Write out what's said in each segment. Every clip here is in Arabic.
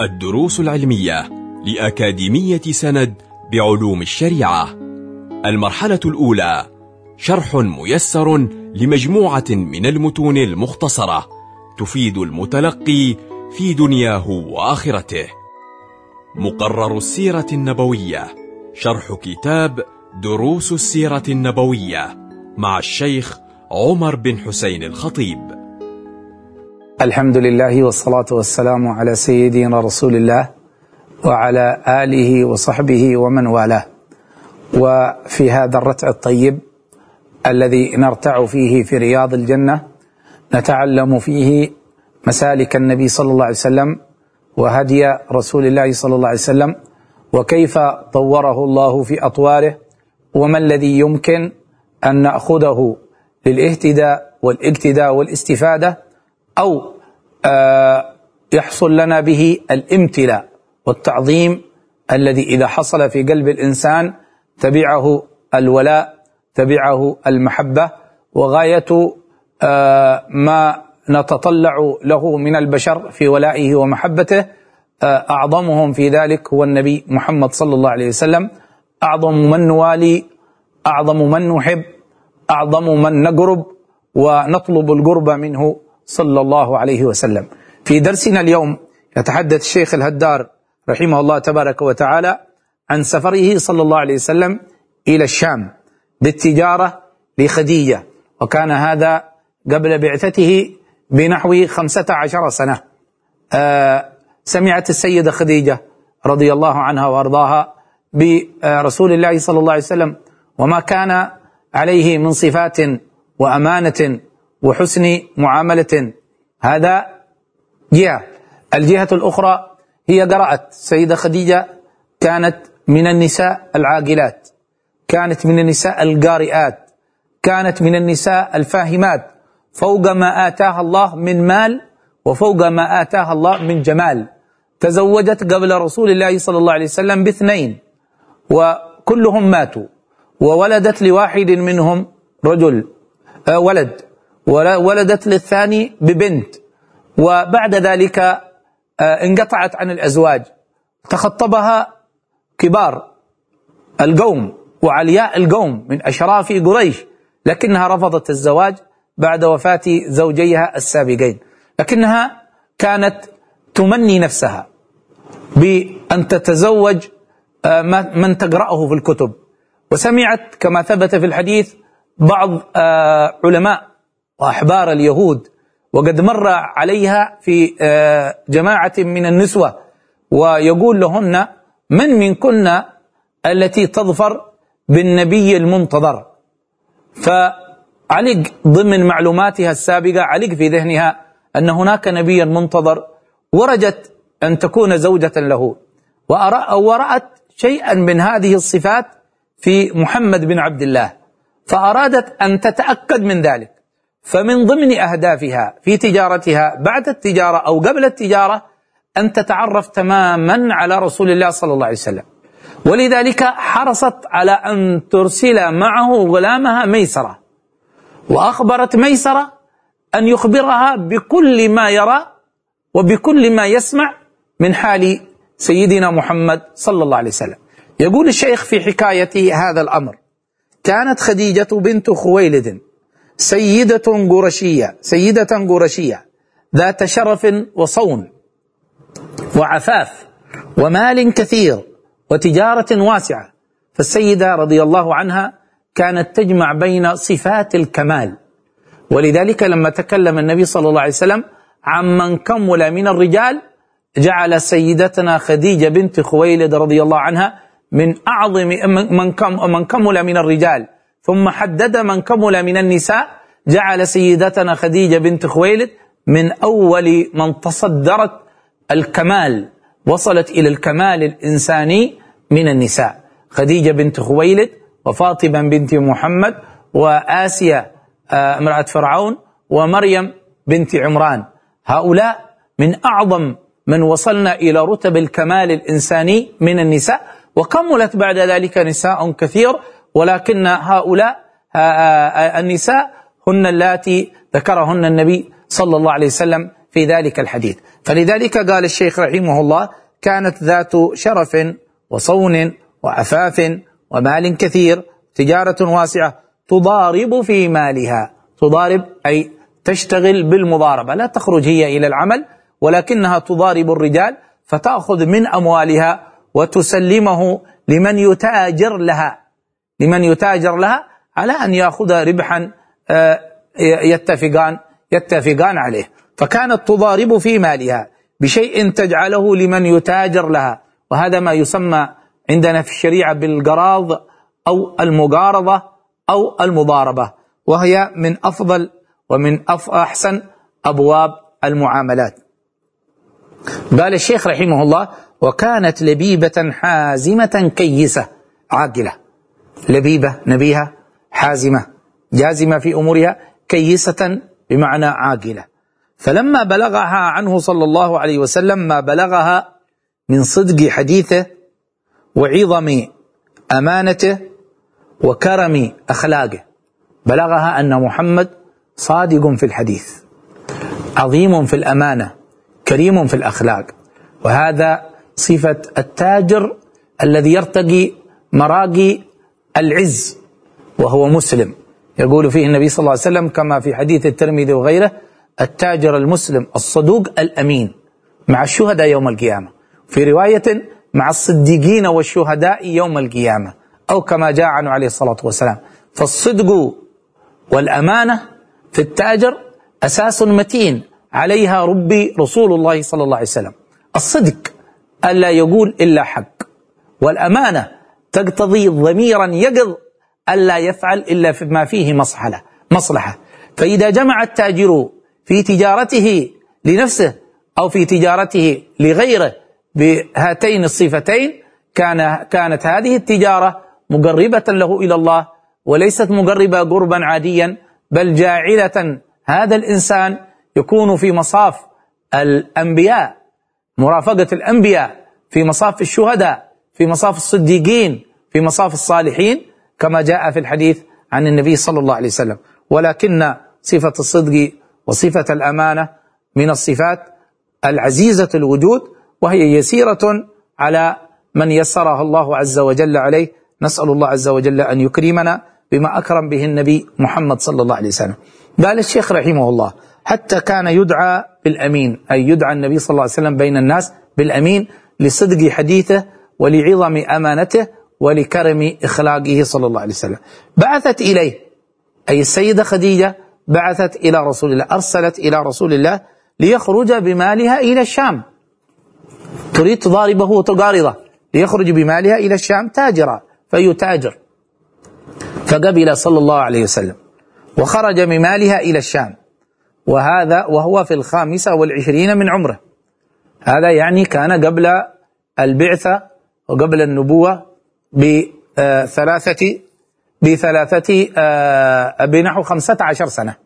الدروس العلمية لأكاديمية سند بعلوم الشريعة. المرحلة الأولى شرح ميسر لمجموعة من المتون المختصرة تفيد المتلقي في دنياه وآخرته. مقرر السيرة النبوية شرح كتاب دروس السيرة النبوية مع الشيخ عمر بن حسين الخطيب. الحمد لله والصلاة والسلام على سيدنا رسول الله وعلى آله وصحبه ومن والاه. وفي هذا الرتع الطيب الذي نرتع فيه في رياض الجنة نتعلم فيه مسالك النبي صلى الله عليه وسلم وهدي رسول الله صلى الله عليه وسلم وكيف طوره الله في أطواره وما الذي يمكن أن نأخذه للاهتداء والاقتداء والاستفادة أو آه يحصل لنا به الامتلاء والتعظيم الذي إذا حصل في قلب الإنسان تبعه الولاء تبعه المحبة وغاية آه ما نتطلع له من البشر في ولائه ومحبته آه أعظمهم في ذلك هو النبي محمد صلى الله عليه وسلم. أعظم من نوالي أعظم من نحب أعظم من نقرب ونطلب القرب منه صلى الله عليه وسلم. في درسنا اليوم يتحدث الشيخ الهدار رحمه الله تبارك وتعالى عن سفره صلى الله عليه وسلم إلى الشام بالتجارة لخديجة. وكان هذا قبل بعثته بنحو خمسة عشر سنة. آه سمعت السيدة خديجة رضي الله عنها وأرضاها برسول الله صلى الله عليه وسلم. وما كان عليه من صفات وأمانة وحسن معاملة. هذا جهة. الجهة الأخرى هي قرأت. سيدة خديجة كانت من النساء العاقلات كانت من النساء القارئات كانت من النساء الفاهمات. فوق ما آتاها الله من مال وفوق ما آتاها الله من جمال. تزوجت قبل رسول الله صلى الله عليه وسلم باثنين وكلهم ماتوا. وولدت لواحد منهم رجل آه ولد. ولدت للثاني ببنت. وبعد ذلك آه انقطعت عن الأزواج. تخطبها كبار القوم وعلياء القوم من أشراف قريش. لكنها رفضت الزواج بعد وفاة زوجيها السابقين. لكنها كانت تمني نفسها بأن تتزوج آه من تقرأه في الكتب. وسمعت كما ثبت في الحديث بعض آه علماء وأحبار اليهود. وقد مر عليها في آه جماعة من النسوة ويقول لهن من منكن التي تظفر بالنبي المنتظر؟ فعلق ضمن معلوماتها السابقة علق في ذهنها أن هناك نبيا منتظر ورجت أن تكون زوجة له. ورأت شيئا من هذه الصفات في محمد بن عبد الله. فأرادت أن تتأكد من ذلك. فمن ضمن أهدافها في تجارتها بعد التجارة أو قبل التجارة أن تتعرف تماما على رسول الله صلى الله عليه وسلم. ولذلك حرصت على أن ترسل معه غلامها ميسرة. وأخبرت ميسرة أن يخبرها بكل ما يرى وبكل ما يسمع من حال سيدنا محمد صلى الله عليه وسلم. يقول الشيخ في حكاية هذا الأمر كانت خديجة بنت خويلد سيدة قرشية سيدة قرشية ذات شرف وصون وعفاف ومال كثير وتجارة واسعة. فالسيدة رضي الله عنها كانت تجمع بين صفات الكمال. ولذلك لما تكلم النبي صلى الله عليه وسلم عمن كمل من الرجال جعل سيدتنا خديجة بنت خويلد رضي الله عنها من أعظم من كم من كمل من الرجال. ثم حدد من كمل من النساء جعل سيدتنا خديجة بنت خويلد من أول من تصدرت الكمال وصلت إلى الكمال الإنساني من النساء. خديجة بنت خويلد وفاطمة بنت محمد وآسيا امرأة فرعون ومريم بنت عمران. هؤلاء من أعظم من وصلنا إلى رتب الكمال الإنساني من النساء وكملت بعد ذلك نساء كثير ولكن هؤلاء النساء هن اللاتي ذكرهن النبي صلى الله عليه وسلم في ذلك الحديث. فلذلك قال الشيخ رحمه الله كانت ذات شرف وصون وعفاف ومال كثير تجارة واسعة تضارب في مالها. تضارب أي تشتغل بالمضاربة لا تخرج هي إلى العمل ولكنها تضارب الرجال فتأخذ من أموالها وتسلمه لمن يتاجر لها. لمن يتاجر لها على أن يأخذ ربحا يتفقان يتفقان عليه. فكانت تضارب في مالها بشيء تجعله لمن يتاجر لها. وهذا ما يسمى عندنا في الشريعة بالقراض أو المقارضة أو المضاربة. وهي من أفضل ومن أحسن أبواب المعاملات. قال الشيخ رحمه الله وكانت لبيبة حازمة كيسة عاقلة. لبيبة نبيهة حازمة. جازمة في أمورها كيسة بمعنى عاقلة. فلما بلغها عنه صلى الله عليه وسلم ما بلغها من صدق حديثه وعظم أمانته وكرم أخلاقه بلغها أن محمد صادق في الحديث عظيم في الأمانة كريم في الأخلاق. وهذا صفة التاجر الذي يرتقي مراقي العز وهو مسلم. يقول فيه النبي صلى الله عليه وسلم كما في حديث الترمذي وغيره التاجر المسلم الصدوق الأمين مع الشهداء يوم القيامة. في رواية مع الصديقين والشهداء يوم القيامة أو كما جاء عنه عليه الصلاة والسلام. فالصدق والأمانة في التاجر أساس متين عليها ربي رسول الله صلى الله عليه وسلم. الصدق ألا يقول إلا حق والأمانة تقتضي ضميرا يقظ ألا يفعل إلا ما فيه مصلحة. مصلحة. فإذا جمع التاجر في تجارته لنفسه أو في تجارته لغيره بهاتين الصفتين كان كانت هذه التجارة مقربة له إلى الله وليست مقربة قربا عاديا بل جاعلة هذا الإنسان يكون في مصاف الأنبياء مرافقة الأنبياء في مصاف الشهداء في مصاف الصديقين في مصاف الصالحين. كما جاء في الحديث عن النبي صلى الله عليه وسلم. ولكن صفة الصدق وصفة الأمانة من الصفات العزيزة الوجود وهي يسيرة على من يسرها الله عز وجل عليه. نسأل الله عز وجل أن يكرمنا بما أكرم به النبي محمد صلى الله عليه وسلم. قال الشيخ رحمه الله حتى كان يدعى بالأمين أي يدعى النبي صلى الله عليه وسلم بين الناس بالأمين لصدق حديثه ولعظم أمانته ولكرم إخلاقه صلى الله عليه وسلم. بعثت إليه. أي السيدة خديجة بعثت إلى رسول الله أرسلت إلى رسول الله ليخرج بمالها إلى الشام. تريد تضاربه وتقارضه. ليخرج بمالها إلى الشام تاجرا فيتاجر. فقبل صلى الله عليه وسلم. وخرج بمالها إلى الشام. وهذا وهو في الخامسة والعشرين من عمره. هذا يعني كان قبل البعثة وقبل النبوة بثلاثة بثلاثة آه، بنحو خمسة عشر سنة.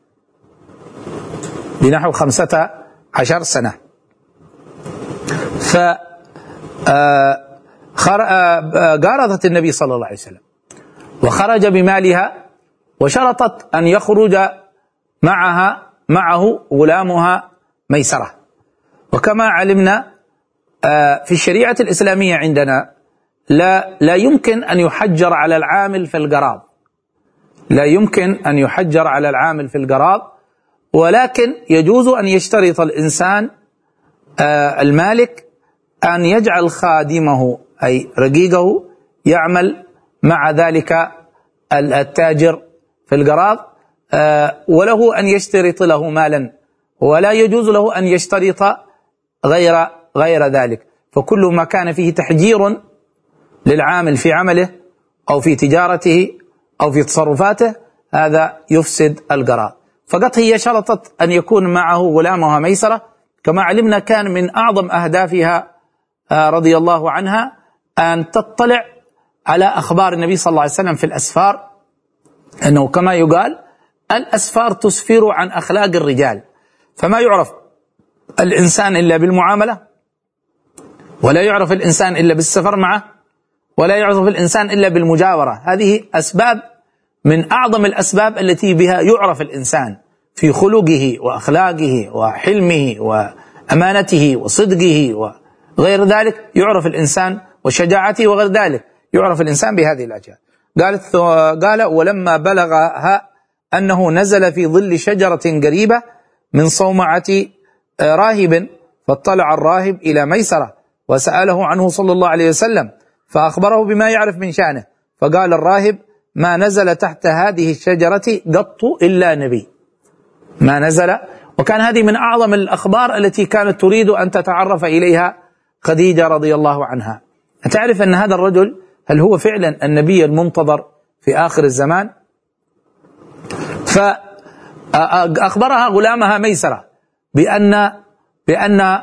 بنحو خمسة عشر سنة. ف آه، آه، قارضت النبي صلى الله عليه وسلم. وخرج بمالها وشرطت أن يخرج معها معه غلامها ميسرة. وكما علمنا في الشريعة الإسلامية عندنا لا لا يمكن أن يحجر على العامل في القراض لا يمكن أن يحجر على العامل في القراض ولكن يجوز أن يشترط الإنسان آه، المالك أن يجعل خادمه أي رقيقه يعمل مع ذلك التاجر في القراض آه، وله أن يشترط له مالا ولا يجوز له أن يشترط غير غير ذلك. فكل ما كان فيه تحجير للعامل في عمله أو في تجارته أو في تصرفاته هذا يفسد القراء فقط هي شرطت أن يكون معه غلامها ميسرة. كما علمنا كان من أعظم أهدافها آه، رضي الله عنها أن تطلع على أخبار النبي صلى الله عليه وسلم في الأسفار. أنه كما يقال الأسفار تسفر عن أخلاق الرجال. فما يعرف الإنسان إلا بالمعاملة ولا يعرف الإنسان إلا بالسفر معه. ولا يعرف الإنسان إلا بالمجاورة. هذه أسباب من أعظم الأسباب التي بها يعرف الإنسان في خلقه وأخلاقه وحلمه وأمانته وصدقه وغير ذلك. يعرف الإنسان وشجاعته وغير ذلك. يعرف الإنسان بهذه الأجيال قالت قال ولما بلغها أنه نزل في ظل شجرة قريبة من صومعة آه، راهب فاطلع الراهب إلى ميسرة وسأله عنه صلى الله عليه وسلم فأخبره بما يعرف من شأنه. فقال الراهب ما نزل تحت هذه الشجرة قط إلا نبي. ما نزل. وكان هذه من أعظم الأخبار التي كانت تريد أن تتعرف إليها خديجة رضي الله عنها. تعرف أن هذا الرجل هل هو فعلا النبي المنتظر في آخر الزمان؟ فأخبرها غلامها ميسرة بأن بأن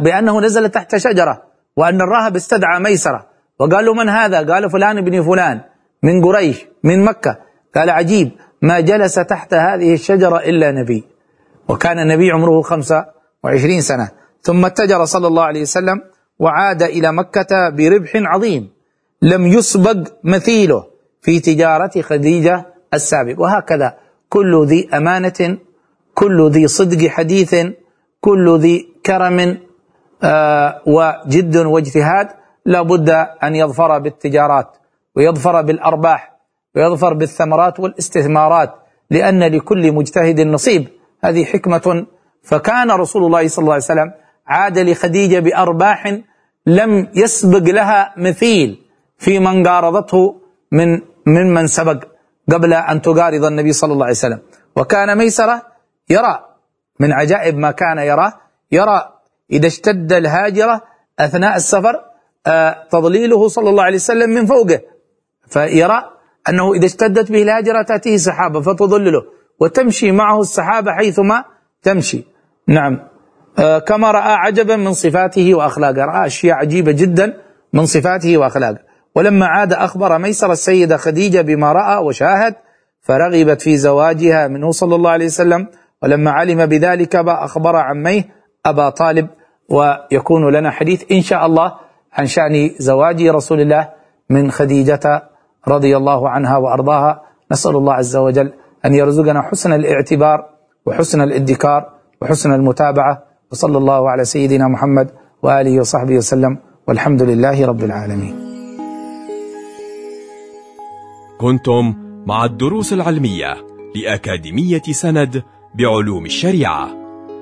بأنه نزل تحت شجرة وأن الراهب استدعى ميسرة. وقال له من هذا؟ قال فلان ابن فلان من قريش من مكة. قال عجيب ما جلس تحت هذه الشجرة إلا نبي. وكان النبي عمره خمسة وعشرين سنة. ثم اتجر صلى الله عليه وسلم وعاد إلى مكة بربح عظيم. لم يسبق مثيله في تجارة خديجة السابق. وهكذا كل ذي أمانة كل ذي صدق حديث كل ذي كرم آه وجد واجتهاد لا بد أن يظفر بالتجارات ويظفر بالأرباح ويظفر بالثمرات والاستثمارات لأن لكل مجتهد نصيب. هذه حكمة. فكان رسول الله صلى الله عليه وسلم عاد لخديجة بأرباح لم يسبق لها مثيل في من قارضته من ممن سبق قبل أن تقارض النبي صلى الله عليه وسلم. وكان ميسرة يرى من عجائب ما كان يراه يرى إذا اشتد الهاجرة أثناء السفر تضليله صلى الله عليه وسلم من فوقه. فيرى أنه إذا اشتدت به الهاجرة تأتيه سحابة فتظلله وتمشي معه السحابة حيثما تمشي. نعم. آه، كما رأى عجبا من صفاته وأخلاقه. رأى أشياء عجيبة جدا من صفاته وأخلاقه. ولما عاد أخبر ميسر السيدة خديجة بما رأى وشاهد فرغبت في زواجها منه صلى الله عليه وسلم. ولما علم بذلك أخبر عميه أبا طالب ويكون لنا حديث إن شاء الله عن شأن زواج رسول الله من خديجة رضي الله عنها وأرضاها. نسأل الله عز وجل أن يرزقنا حسن الاعتبار وحسن الادكار وحسن المتابعة. وصلى الله على سيدنا محمد وآله وصحبه وسلم. والحمد لله رب العالمين. كنتم مع الدروس العلمية لأكاديمية سند بعلوم الشريعة.